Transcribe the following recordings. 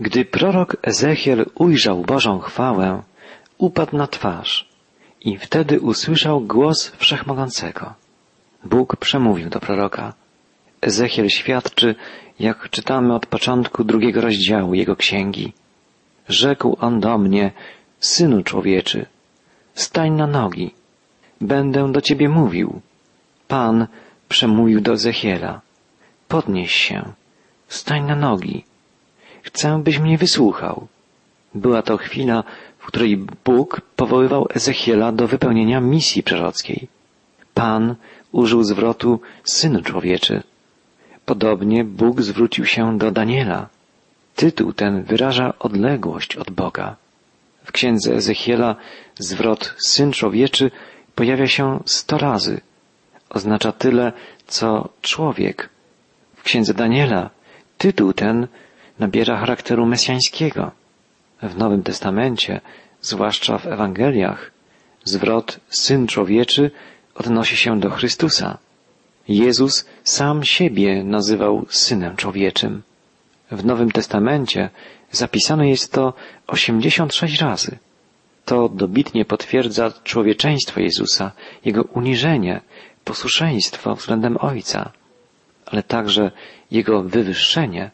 Gdy prorok Ezechiel ujrzał Bożą chwałę, upadł na twarz i wtedy usłyszał głos Wszechmogącego. Bóg przemówił do proroka. Ezechiel świadczy, jak czytamy od początku drugiego rozdziału jego księgi. Rzekł on do mnie, synu człowieczy, stań na nogi, będę do ciebie mówił. Pan przemówił do Ezechiela, podnieś się, stań na nogi, chcę, byś mnie wysłuchał. Była to chwila, w której Bóg powoływał Ezechiela do wypełnienia misji prorockiej. Pan użył zwrotu synu człowieczy. Podobnie Bóg zwrócił się do Daniela. Tytuł ten wyraża odległość od Boga. W księdze Ezechiela zwrot syn człowieczy pojawia się sto razy. Oznacza tyle, co człowiek. W księdze Daniela tytuł ten nabiera charakteru mesjańskiego. W Nowym Testamencie, zwłaszcza w Ewangeliach, zwrot syn człowieczy odnosi się do Chrystusa. Jezus sam siebie nazywał synem człowieczym. W Nowym Testamencie zapisane jest to 86 razy. To dobitnie potwierdza człowieczeństwo Jezusa, Jego uniżenie, posłuszeństwo względem Ojca, ale także Jego wywyższenie.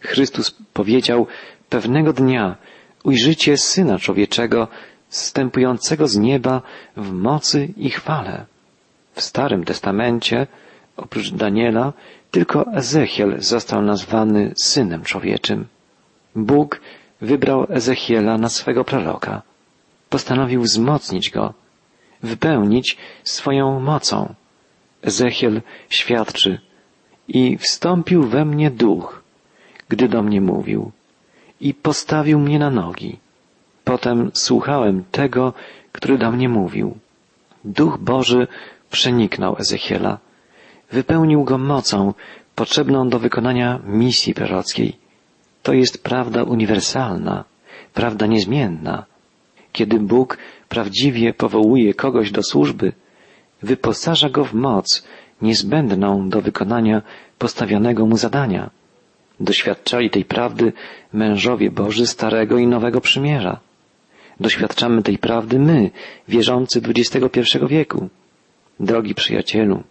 Chrystus powiedział, pewnego dnia ujrzycie Syna Człowieczego zstępującego z nieba w mocy i chwale. W Starym Testamencie, oprócz Daniela, tylko Ezechiel został nazwany Synem Człowieczym. Bóg wybrał Ezechiela na swego proroka. Postanowił wzmocnić go, wypełnić swoją mocą. Ezechiel świadczy i wstąpił we mnie duch, gdy do mnie mówił i postawił mnie na nogi. Potem słuchałem tego, który do mnie mówił. Duch Boży przeniknął Ezechiela, wypełnił go mocą potrzebną do wykonania misji prorockiej. To jest prawda uniwersalna, prawda niezmienna. Kiedy Bóg prawdziwie powołuje kogoś do służby, wyposaża go w moc niezbędną do wykonania postawionego mu zadania. Doświadczali tej prawdy mężowie Boży Starego i Nowego Przymierza. Doświadczamy tej prawdy my, wierzący XXI wieku. Drogi przyjacielu,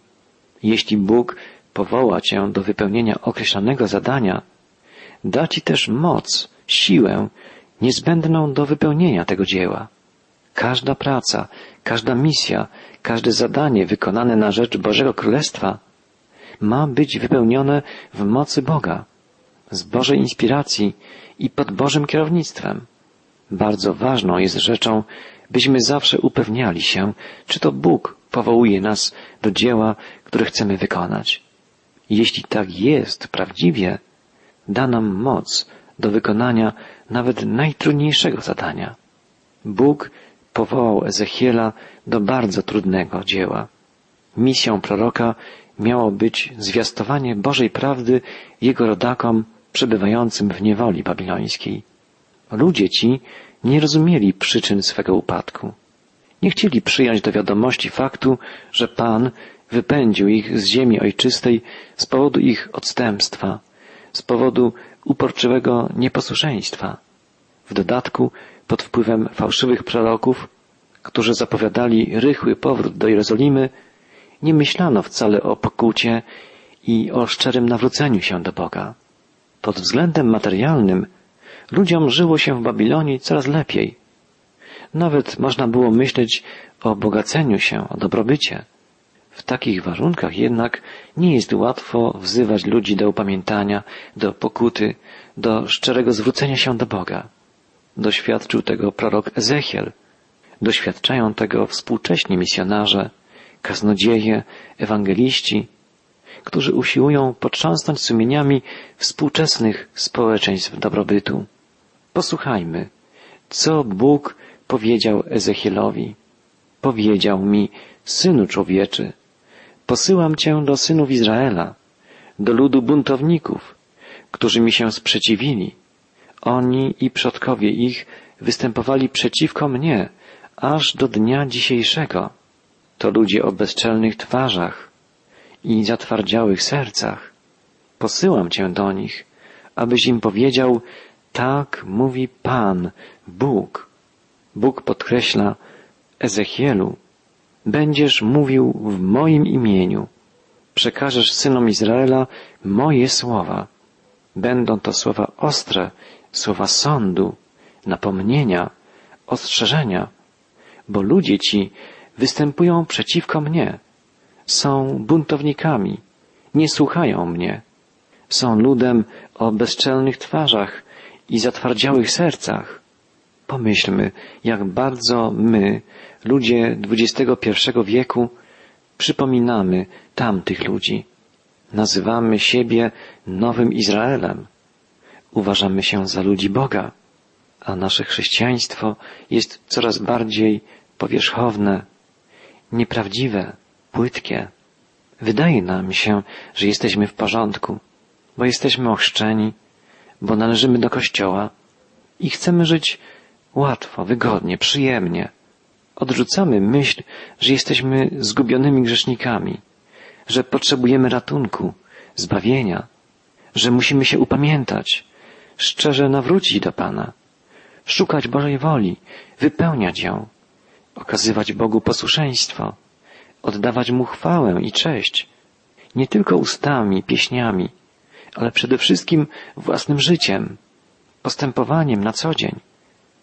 jeśli Bóg powoła Cię do wypełnienia określonego zadania, da Ci też moc, siłę niezbędną do wypełnienia tego dzieła. Każda praca, każda misja, każde zadanie wykonane na rzecz Bożego Królestwa ma być wypełnione w mocy Boga, z Bożej inspiracji i pod Bożym kierownictwem. Bardzo ważną jest rzeczą, byśmy zawsze upewniali się, czy to Bóg powołuje nas do dzieła, które chcemy wykonać. Jeśli tak jest prawdziwie, da nam moc do wykonania nawet najtrudniejszego zadania. Bóg powołał Ezechiela do bardzo trudnego dzieła. Misją proroka miało być zwiastowanie Bożej prawdy jego rodakom przebywającym w niewoli babilońskiej. Ludzie ci nie rozumieli przyczyn swego upadku. Nie chcieli przyjąć do wiadomości faktu, że Pan wypędził ich z ziemi ojczystej z powodu ich odstępstwa, z powodu uporczywego nieposłuszeństwa. W dodatku, pod wpływem fałszywych proroków, którzy zapowiadali rychły powrót do Jerozolimy, nie myślano wcale o pokucie i o szczerym nawróceniu się do Boga. Pod względem materialnym ludziom żyło się w Babilonie coraz lepiej. Nawet można było myśleć o bogaceniu się, o dobrobycie. W takich warunkach jednak nie jest łatwo wzywać ludzi do upamiętania, do pokuty, do szczerego zwrócenia się do Boga. Doświadczył tego prorok Ezechiel. Doświadczają tego współcześni misjonarze, kaznodzieje, ewangeliści, którzy usiłują potrząsnąć sumieniami współczesnych społeczeństw dobrobytu. Posłuchajmy, co Bóg powiedział Ezechielowi. Powiedział mi, synu człowieczy, posyłam cię do synów Izraela, do ludu buntowników, którzy mi się sprzeciwili. Oni i przodkowie ich występowali przeciwko mnie, aż do dnia dzisiejszego. To ludzie o bezczelnych twarzach i zatwardziałych sercach. Posyłam cię do nich, abyś im powiedział, Tak mówi Pan, Bóg. Bóg podkreśla Ezechielu, będziesz mówił w moim imieniu. Przekażesz synom Izraela moje słowa. Będą to słowa ostre, słowa sądu, napomnienia, ostrzeżenia, bo ludzie ci występują przeciwko mnie. Są buntownikami, nie słuchają mnie. Są ludem o bezczelnych twarzach i zatwardziałych sercach. Pomyślmy, jak bardzo my, ludzie XXI wieku, przypominamy tamtych ludzi. Nazywamy siebie Nowym Izraelem. Uważamy się za ludzi Boga, a nasze chrześcijaństwo jest coraz bardziej powierzchowne, nieprawdziwe, płytkie. Wydaje nam się, że jesteśmy w porządku, bo jesteśmy ochrzczeni, bo należymy do Kościoła i chcemy żyć łatwo, wygodnie, przyjemnie. Odrzucamy myśl, że jesteśmy zgubionymi grzesznikami, że potrzebujemy ratunku, zbawienia, że musimy się upamiętać, szczerze nawrócić do Pana, szukać Bożej woli, wypełniać ją, okazywać Bogu posłuszeństwo, oddawać Mu chwałę i cześć, nie tylko ustami, pieśniami, ale przede wszystkim własnym życiem, postępowaniem na co dzień.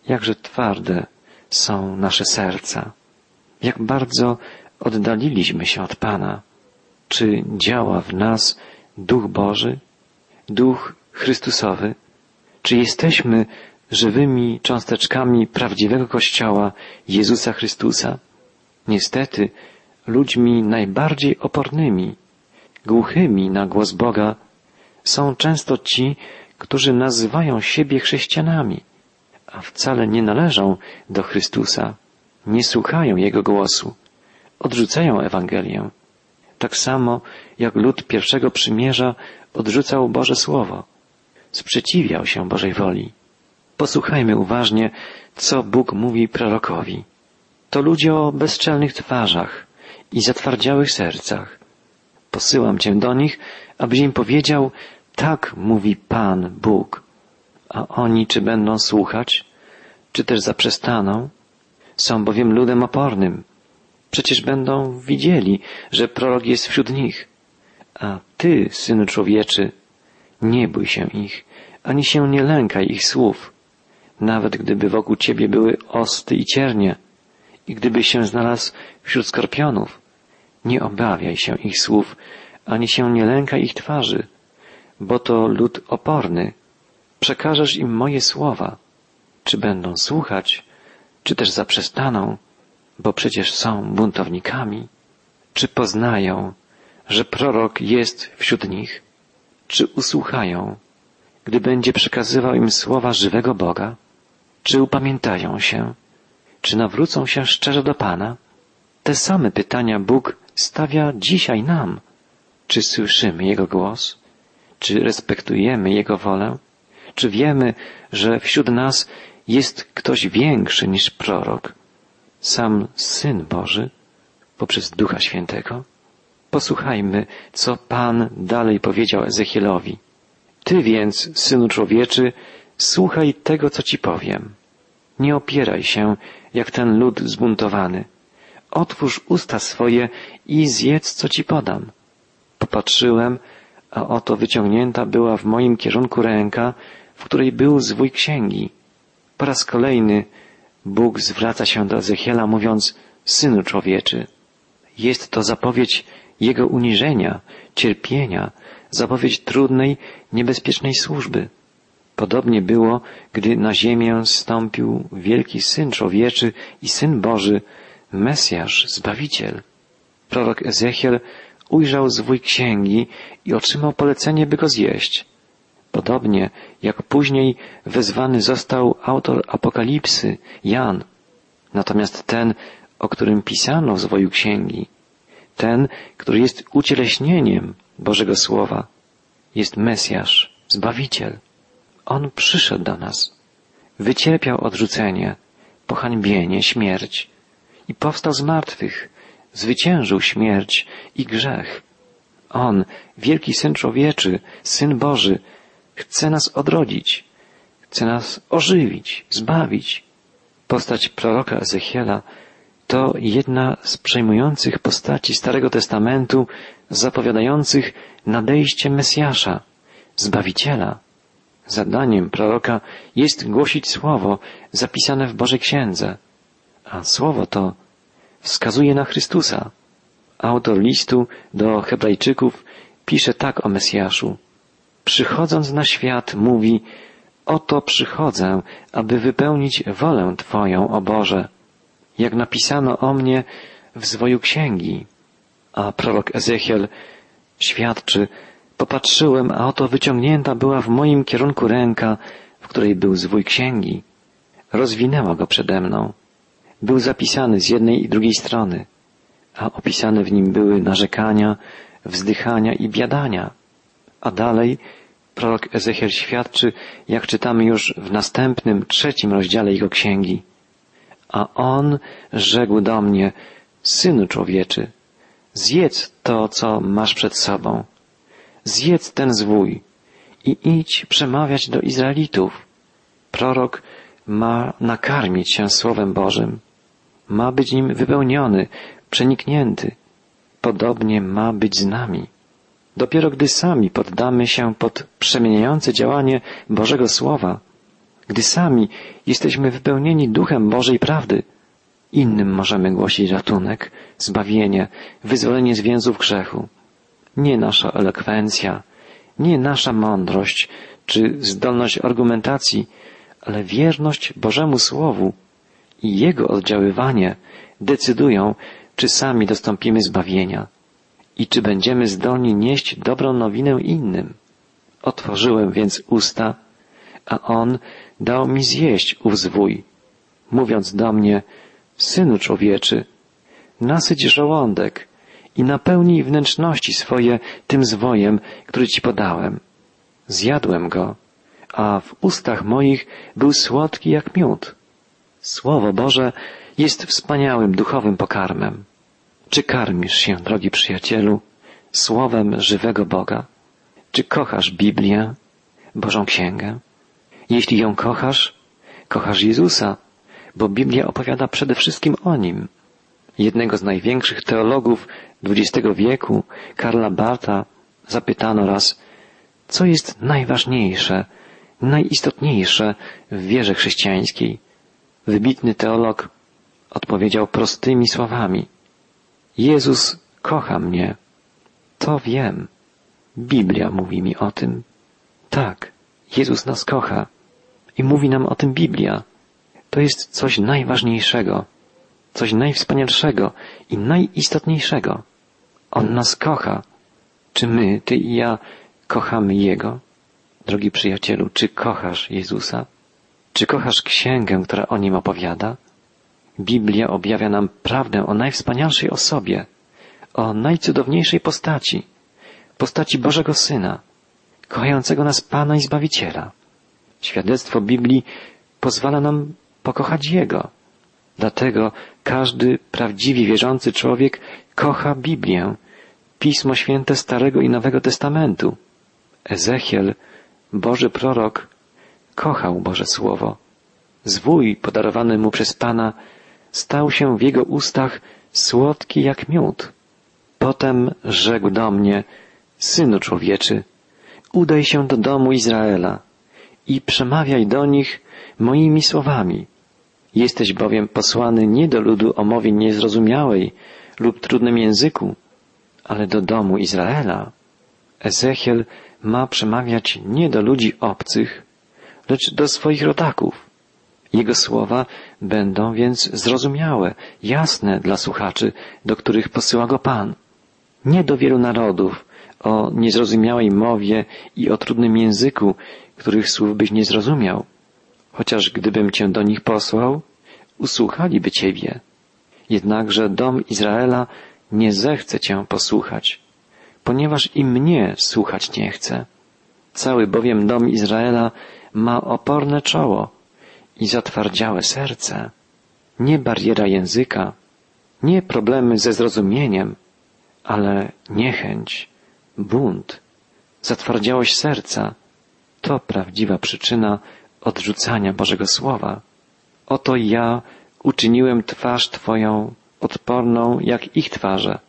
Jakże twarde są nasze serca, jak bardzo oddaliliśmy się od Pana. Czy działa w nas Duch Boży, Duch Chrystusowy? Czy jesteśmy żywymi cząsteczkami prawdziwego Kościoła Jezusa Chrystusa? Niestety, ludźmi najbardziej opornymi, głuchymi na głos Boga są często ci, którzy nazywają siebie chrześcijanami, a wcale nie należą do Chrystusa, nie słuchają Jego głosu, odrzucają Ewangelię. Tak samo jak lud pierwszego przymierza odrzucał Boże Słowo, sprzeciwiał się Bożej woli. Posłuchajmy uważnie, co Bóg mówi prorokowi. To ludzie o bezczelnych twarzach i zatwardziałych sercach. Posyłam Cię do nich, abyś im powiedział, tak mówi Pan Bóg. A oni czy będą słuchać, czy też zaprzestaną? Są bowiem ludem opornym. Przecież będą widzieli, że prorok jest wśród nich. A ty, synu człowieczy, nie bój się ich, ani się nie lękaj ich słów. Nawet gdyby wokół ciebie były osty i ciernie, i gdybyś się znalazł wśród skorpionów, nie obawiaj się ich słów, ani się nie lękaj ich twarzy, bo to lud oporny. Przekażesz im moje słowa. Czy będą słuchać, czy też zaprzestaną, bo przecież są buntownikami? Czy poznają, że prorok jest wśród nich? Czy usłuchają, gdy będzie przekazywał im słowa żywego Boga? Czy upamiętają się? Czy nawrócą się szczerze do Pana? Te same pytania Bóg stawia dzisiaj nam. Czy słyszymy Jego głos? Czy respektujemy Jego wolę? Czy wiemy, że wśród nas jest ktoś większy niż prorok? Sam Syn Boży poprzez Ducha Świętego? Posłuchajmy, co Pan dalej powiedział Ezechielowi. Ty więc, Synu Człowieczy, słuchaj tego, co Ci powiem. Nie opieraj się, jak ten lud zbuntowany. Otwórz usta swoje i zjedz, co Ci podam. Popatrzyłem, a oto wyciągnięta była w moim kierunku ręka, w której był zwój księgi. Po raz kolejny Bóg zwraca się do Ezechiela mówiąc, Synu człowieczy, jest to zapowiedź Jego uniżenia, cierpienia, zapowiedź trudnej, niebezpiecznej służby. Podobnie było, gdy na ziemię stąpił wielki Syn Człowieczy i Syn Boży, Mesjasz, Zbawiciel. Prorok Ezechiel ujrzał zwój księgi i otrzymał polecenie, by go zjeść. Podobnie jak później wezwany został autor Apokalipsy, Jan. Natomiast ten, o którym pisano w zwoju księgi, ten, który jest ucieleśnieniem Bożego Słowa, jest Mesjasz, Zbawiciel. On przyszedł do nas, wycierpiał odrzucenie, pohańbienie, śmierć i powstał z martwych, zwyciężył śmierć i grzech. On, wielki Syn Człowieczy, Syn Boży, chce nas odrodzić, chce nas ożywić, zbawić. Postać proroka Ezechiela to jedna z przejmujących postaci Starego Testamentu zapowiadających nadejście Mesjasza, Zbawiciela. Zadaniem proroka jest głosić słowo zapisane w Bożej Księdze, a słowo to wskazuje na Chrystusa. Autor listu do Hebrajczyków pisze tak o Mesjaszu. Przychodząc na świat mówi, oto przychodzę, aby wypełnić wolę Twoją, o Boże, jak napisano o mnie w zwoju księgi. A prorok Ezechiel świadczy, popatrzyłem, a oto wyciągnięta była w moim kierunku ręka, w której był zwój księgi. Rozwinęła go przede mną. Był zapisany z jednej i drugiej strony, a opisane w nim były narzekania, wzdychania i biadania. A dalej prorok Ezechiel świadczy, jak czytamy już w następnym, trzecim rozdziale jego księgi. A on rzekł do mnie, synu człowieczy, zjedz to, co masz przed sobą. Zjedz ten zwój i idź przemawiać do Izraelitów. Prorok ma nakarmić się Słowem Bożym. Ma być nim wypełniony, przeniknięty. Podobnie ma być z nami. Dopiero gdy sami poddamy się pod przemieniające działanie Bożego Słowa, gdy sami jesteśmy wypełnieni duchem Bożej prawdy, innym możemy głosić ratunek, zbawienie, wyzwolenie z więzów grzechu. Nie nasza elokwencja, nie nasza mądrość czy zdolność argumentacji, ale wierność Bożemu Słowu i Jego oddziaływanie decydują, czy sami dostąpimy zbawienia i czy będziemy zdolni nieść dobrą nowinę innym. Otworzyłem więc usta, a On dał mi zjeść ów zwój, mówiąc do mnie, Synu człowieczy, nasyć żołądek i napełnij wnętrzności swoje tym zwojem, który Ci podałem. Zjadłem go, a w ustach moich był słodki jak miód. Słowo Boże jest wspaniałym duchowym pokarmem. Czy karmisz się, drogi przyjacielu, słowem żywego Boga? Czy kochasz Biblię, Bożą Księgę? Jeśli ją kochasz, kochasz Jezusa, bo Biblia opowiada przede wszystkim o Nim. Jednego z największych teologów XX wieku, Karla Barta, zapytano raz, co jest najważniejsze, najistotniejsze w wierze chrześcijańskiej. Wybitny teolog odpowiedział prostymi słowami. Jezus kocha mnie. To wiem. Biblia mówi mi o tym. Tak, Jezus nas kocha. I mówi nam o tym Biblia. To jest coś najważniejszego, coś najwspanialszego i najistotniejszego. On nas kocha. Czy my, ty i ja, kochamy Jego? Drogi przyjacielu, czy kochasz Jezusa? Czy kochasz księgę, która o nim opowiada? Biblia objawia nam prawdę o najwspanialszej osobie, o najcudowniejszej postaci, postaci Bożego Syna, kochającego nas Pana i Zbawiciela. Świadectwo Biblii pozwala nam pokochać Jego. Dlatego każdy prawdziwie wierzący człowiek kocha Biblię, Pismo Święte Starego i Nowego Testamentu. Ezechiel, Boży prorok, kochał Boże Słowo. Zwój podarowany mu przez Pana stał się w jego ustach słodki jak miód. Potem rzekł do mnie, Synu człowieczy, udaj się do domu Izraela i przemawiaj do nich moimi słowami. Jesteś bowiem posłany nie do ludu o mowie niezrozumiałej lub trudnym języku, ale do domu Izraela. Ezechiel ma przemawiać nie do ludzi obcych, lecz do swoich rodaków. Jego słowa będą więc zrozumiałe, jasne dla słuchaczy, do których posyła go Pan. Nie do wielu narodów, o niezrozumiałej mowie i o trudnym języku, których słów byś nie zrozumiał. Chociaż gdybym cię do nich posłał, usłuchaliby ciebie. Jednakże dom Izraela nie zechce cię posłuchać, ponieważ i mnie słuchać nie chce. Cały bowiem dom Izraela ma oporne czoło, i zatwardziałe serce, nie bariera języka, nie problemy ze zrozumieniem, ale niechęć, bunt, zatwardziałość serca to prawdziwa przyczyna odrzucania Bożego Słowa. Oto ja uczyniłem twarz Twoją odporną jak ich twarze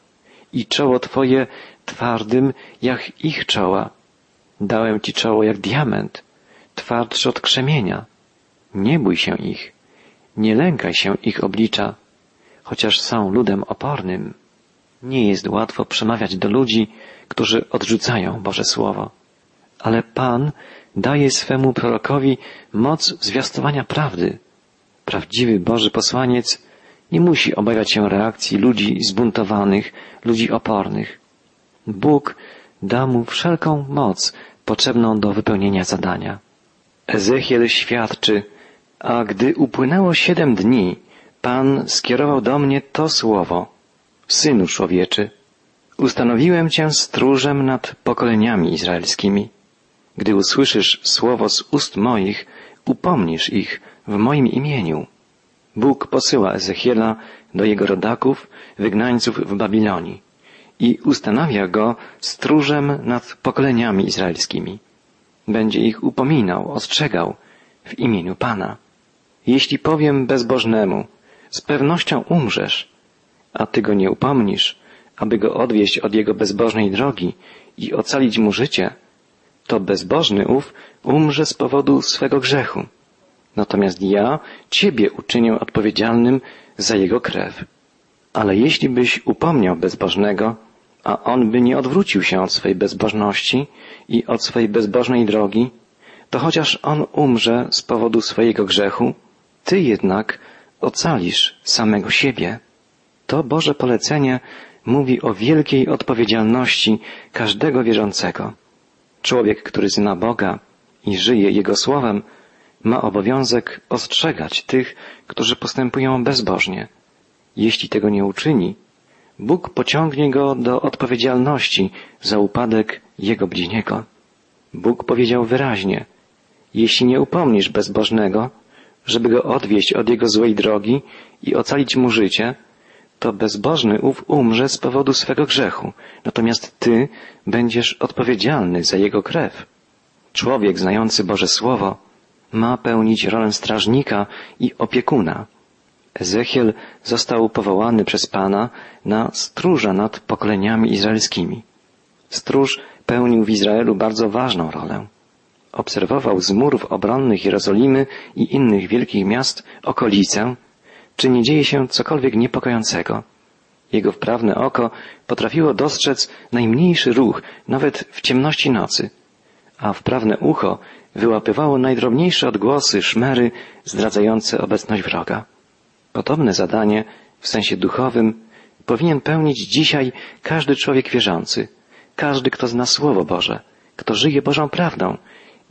i czoło Twoje twardym jak ich czoła. Dałem Ci czoło jak diament, twardszy od krzemienia. Nie bój się ich, nie lękaj się ich oblicza, chociaż są ludem opornym. Nie jest łatwo przemawiać do ludzi, którzy odrzucają Boże Słowo. Ale Pan daje swemu prorokowi moc zwiastowania prawdy. Prawdziwy Boży posłaniec nie musi obawiać się reakcji ludzi zbuntowanych, ludzi opornych. Bóg da mu wszelką moc potrzebną do wypełnienia zadania. Ezechiel świadczy, a gdy upłynęło siedem dni, Pan skierował do mnie to słowo. Synu człowieczy, ustanowiłem cię stróżem nad pokoleniami izraelskimi. Gdy usłyszysz słowo z ust moich, upomnisz ich w moim imieniu. Bóg posyła Ezechiela do jego rodaków, wygnańców w Babilonii i ustanawia go stróżem nad pokoleniami izraelskimi. Będzie ich upominał, ostrzegał w imieniu Pana. Jeśli powiem bezbożnemu, z pewnością umrzesz, a ty go nie upomnisz, aby go odwieść od jego bezbożnej drogi i ocalić mu życie, to bezbożny ów umrze z powodu swego grzechu. Natomiast ja ciebie uczynię odpowiedzialnym za jego krew. Ale jeśli byś upomniał bezbożnego, a on by nie odwrócił się od swej bezbożności i od swej bezbożnej drogi, to chociaż on umrze z powodu swojego grzechu, ty jednak ocalisz samego siebie. To Boże polecenie mówi o wielkiej odpowiedzialności każdego wierzącego. Człowiek, który zna Boga i żyje Jego słowem, ma obowiązek ostrzegać tych, którzy postępują bezbożnie. Jeśli tego nie uczyni, Bóg pociągnie go do odpowiedzialności za upadek jego bliźniego. Bóg powiedział wyraźnie, jeśli nie upomnisz bezbożnego, żeby go odwieść od jego złej drogi i ocalić mu życie, to bezbożny ów umrze z powodu swego grzechu, natomiast ty będziesz odpowiedzialny za jego krew. Człowiek znający Boże Słowo ma pełnić rolę strażnika i opiekuna. Ezechiel został powołany przez Pana na stróża nad pokoleniami izraelskimi. Stróż pełnił w Izraelu bardzo ważną rolę. Obserwował z murów obronnych Jerozolimy i innych wielkich miast okolicę, czy nie dzieje się cokolwiek niepokojącego. Jego wprawne oko potrafiło dostrzec najmniejszy ruch, nawet w ciemności nocy, a wprawne ucho wyłapywało najdrobniejsze odgłosy, szmery zdradzające obecność wroga. Podobne zadanie w sensie duchowym powinien pełnić dzisiaj każdy człowiek wierzący, każdy, kto zna Słowo Boże, kto żyje Bożą prawdą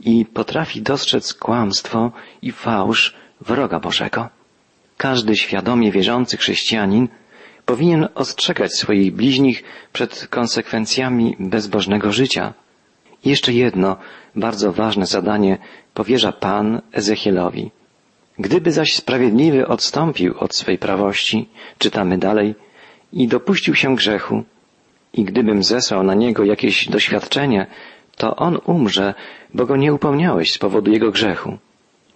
i potrafi dostrzec kłamstwo i fałsz wroga Bożego. Każdy świadomie wierzący chrześcijanin powinien ostrzegać swoich bliźnich przed konsekwencjami bezbożnego życia. Jeszcze jedno bardzo ważne zadanie powierza Pan Ezechielowi. Gdyby zaś sprawiedliwy odstąpił od swej prawości, czytamy dalej, i dopuścił się grzechu, i gdybym zesłał na niego jakieś doświadczenie, to on umrze, bo go nie upomniałeś z powodu jego grzechu.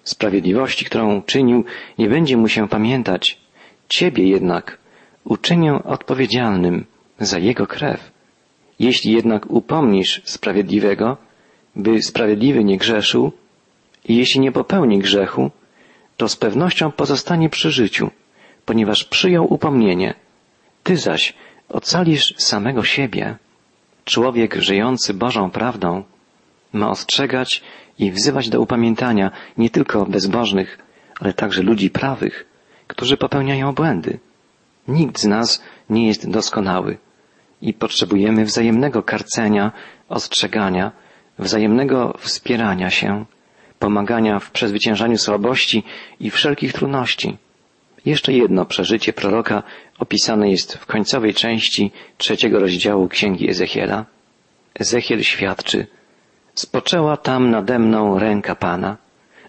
Sprawiedliwości, którą czynił, nie będzie mu się pamiętać. Ciebie jednak uczynię odpowiedzialnym za jego krew. Jeśli jednak upomnisz sprawiedliwego, by sprawiedliwy nie grzeszył, i jeśli nie popełni grzechu, to z pewnością pozostanie przy życiu, ponieważ przyjął upomnienie. Ty zaś ocalisz samego siebie. Człowiek żyjący Bożą prawdą ma ostrzegać i wzywać do upamiętania nie tylko bezbożnych, ale także ludzi prawych, którzy popełniają błędy. Nikt z nas nie jest doskonały i potrzebujemy wzajemnego karcenia, ostrzegania, wzajemnego wspierania się, pomagania w przezwyciężaniu słabości i wszelkich trudności. Jeszcze jedno przeżycie proroka opisane jest w końcowej części trzeciego rozdziału Księgi Ezechiela. Ezechiel świadczy, spoczęła tam nade mną ręka Pana,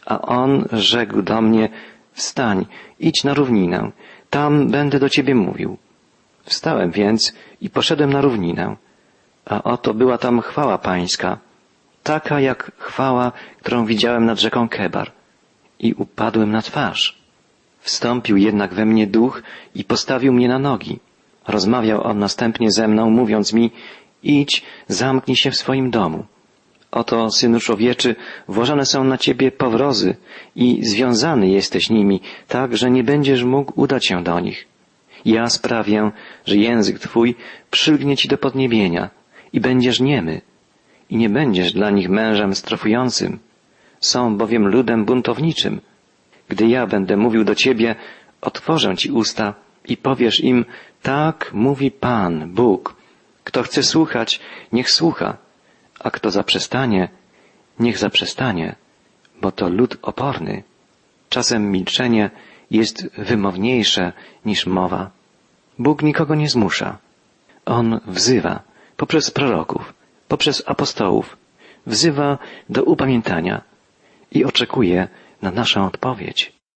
a On rzekł do mnie, wstań, idź na równinę, tam będę do Ciebie mówił. Wstałem więc i poszedłem na równinę, a oto była tam chwała Pańska, taka jak chwała, którą widziałem nad rzeką Kebar. i upadłem na twarz. Wstąpił jednak we mnie duch i postawił mnie na nogi. Rozmawiał on następnie ze mną, mówiąc mi, idź, zamknij się w swoim domu. Oto, synu człowieczy, włożone są na ciebie powrozy i związany jesteś nimi, tak, że nie będziesz mógł udać się do nich. Ja sprawię, że język twój przylgnie ci do podniebienia i będziesz niemy i nie będziesz dla nich mężem strofującym. Są bowiem ludem buntowniczym. Gdy ja będę mówił do ciebie, otworzę ci usta i powiesz im, tak mówi Pan, Bóg. Kto chce słuchać, niech słucha, a kto zaprzestanie, niech zaprzestanie, bo to lud oporny. Czasem milczenie jest wymowniejsze niż mowa. Bóg nikogo nie zmusza. On wzywa poprzez proroków, poprzez apostołów, wzywa do upamiętania i oczekuje na naszą odpowiedź.